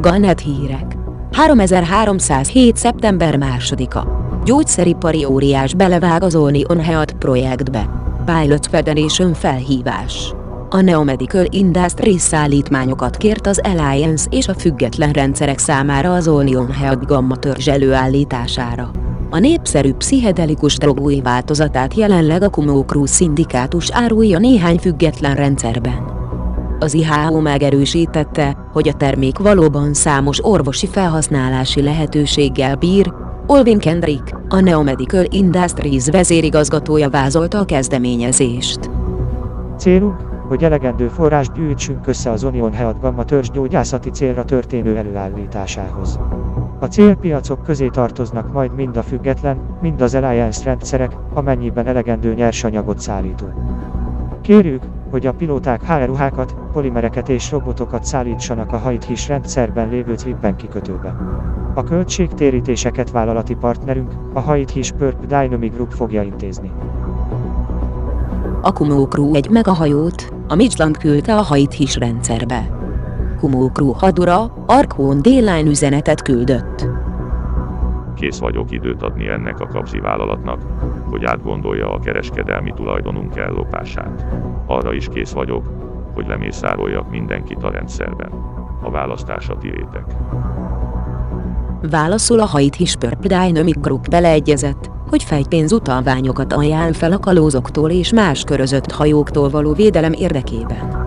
Galnet hírek. 3307. szeptember 2-a. Gyógyszeripari óriás belevág az Onion Health projektbe. Pilot Federation felhívás. A Neomedical Industries szállítmányokat kért az Alliance és a független rendszerek számára az Onion Health gamma törzs előállítására. A népszerű pszichedelikus drog változatát jelenleg a Kumo Cruz szindikátus árulja néhány független rendszerben. Az IHO megerősítette, hogy a termék valóban számos orvosi felhasználási lehetőséggel bír, Olvin Kendrick, a Neomedical Industries vezérigazgatója vázolta a kezdeményezést. Célunk, hogy elegendő forrást gyűjtsünk össze az Onion Health Gamma törzs gyógyászati célra történő előállításához. A célpiacok közé tartoznak majd mind a független, mind az Alliance rendszerek, amennyiben elegendő nyersanyagot szállítunk. Kérjük, hogy a pilóták HR ruhákat, polimereket és robotokat szállítsanak a hajthis rendszerben lévő Trippen kikötőbe. A költségtérítéseket vállalati partnerünk, a Hajthis Purp Dynamic Group fogja intézni. A Kumo Crew egy megahajót, a Midland küldte a Hajthis rendszerbe. Kumo Crew hadura, Arkhon D-Line üzenetet küldött. Kész vagyok időt adni ennek a kapzi vállalatnak, hogy átgondolja a kereskedelmi tulajdonunk ellopását. Arra is kész vagyok, hogy lemészároljak mindenkit a rendszerben. A választás a tiétek. Válaszul a Hajthis Purp Dynamic Group beleegyezett, hogy fejpénz utalványokat ajánl fel a kalózoktól és más körözött hajóktól való védelem érdekében.